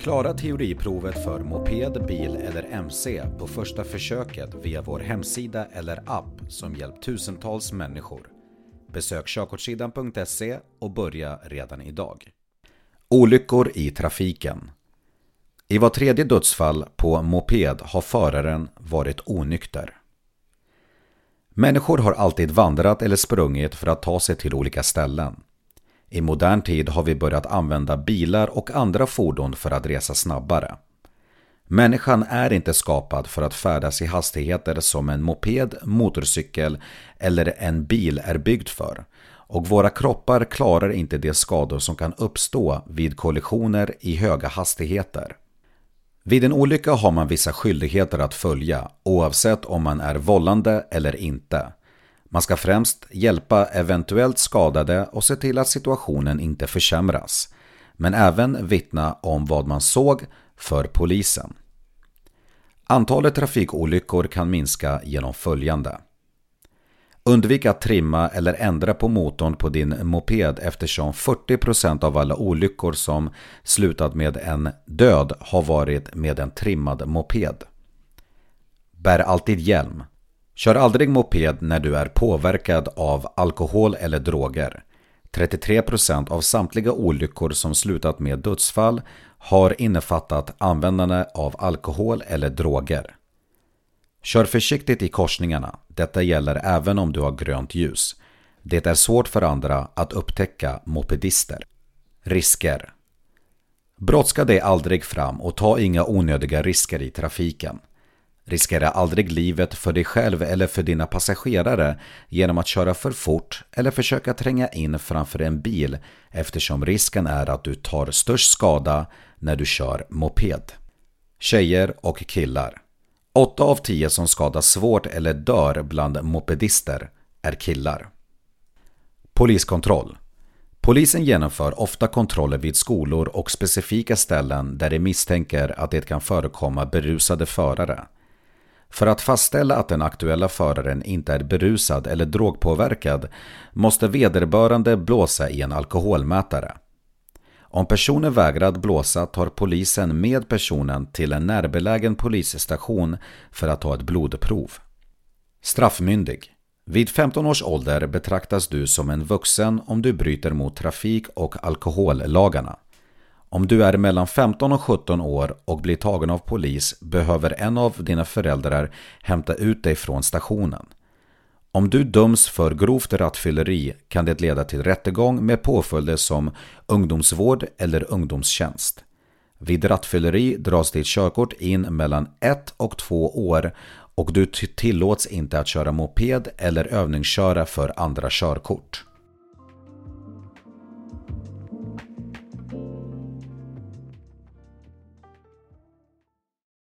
Klara teoriprovet för moped, bil eller MC på första försöket via vår hemsida eller app som hjälpt tusentals människor. Besök körkortssidan.se och börja redan idag. Olyckor i trafiken I var tredje dödsfall på moped har föraren varit onykter. Människor har alltid vandrat eller sprungit för att ta sig till olika ställen. I modern tid har vi börjat använda bilar och andra fordon för att resa snabbare. Människan är inte skapad för att färdas i hastigheter som en moped, motorcykel eller en bil är byggd för. Och våra kroppar klarar inte de skador som kan uppstå vid kollisioner i höga hastigheter. Vid en olycka har man vissa skyldigheter att följa oavsett om man är vållande eller inte. Man ska främst hjälpa eventuellt skadade och se till att situationen inte försämras. Men även vittna om vad man såg för polisen. Antalet trafikolyckor kan minska genom följande. Undvik att trimma eller ändra på motorn på din moped eftersom 40% av alla olyckor som slutat med en död har varit med en trimmad moped. Bär alltid hjälm. Kör aldrig moped när du är påverkad av alkohol eller droger. 33% av samtliga olyckor som slutat med dödsfall har innefattat användande av alkohol eller droger. Kör försiktigt i korsningarna. Detta gäller även om du har grönt ljus. Det är svårt för andra att upptäcka mopedister. Risker Brådska dig aldrig fram och ta inga onödiga risker i trafiken. Riskera aldrig livet för dig själv eller för dina passagerare genom att köra för fort eller försöka tränga in framför en bil eftersom risken är att du tar störst skada när du kör moped. Tjejer och killar 8 av 10 som skadas svårt eller dör bland mopedister är killar. Poliskontroll Polisen genomför ofta kontroller vid skolor och specifika ställen där de misstänker att det kan förekomma berusade förare. För att fastställa att den aktuella föraren inte är berusad eller drogpåverkad måste vederbörande blåsa i en alkoholmätare. Om personen vägrar att blåsa tar polisen med personen till en närbelägen polisstation för att ta ett blodprov. Straffmyndig. Vid 15 års ålder betraktas du som en vuxen om du bryter mot trafik och alkohollagarna. Om du är mellan 15 och 17 år och blir tagen av polis behöver en av dina föräldrar hämta ut dig från stationen. Om du döms för grovt rattfylleri kan det leda till rättegång med påföljder som ungdomsvård eller ungdomstjänst. Vid rattfylleri dras ditt körkort in mellan 1 och 2 år och du tillåts inte att köra moped eller övningsköra för andra körkort.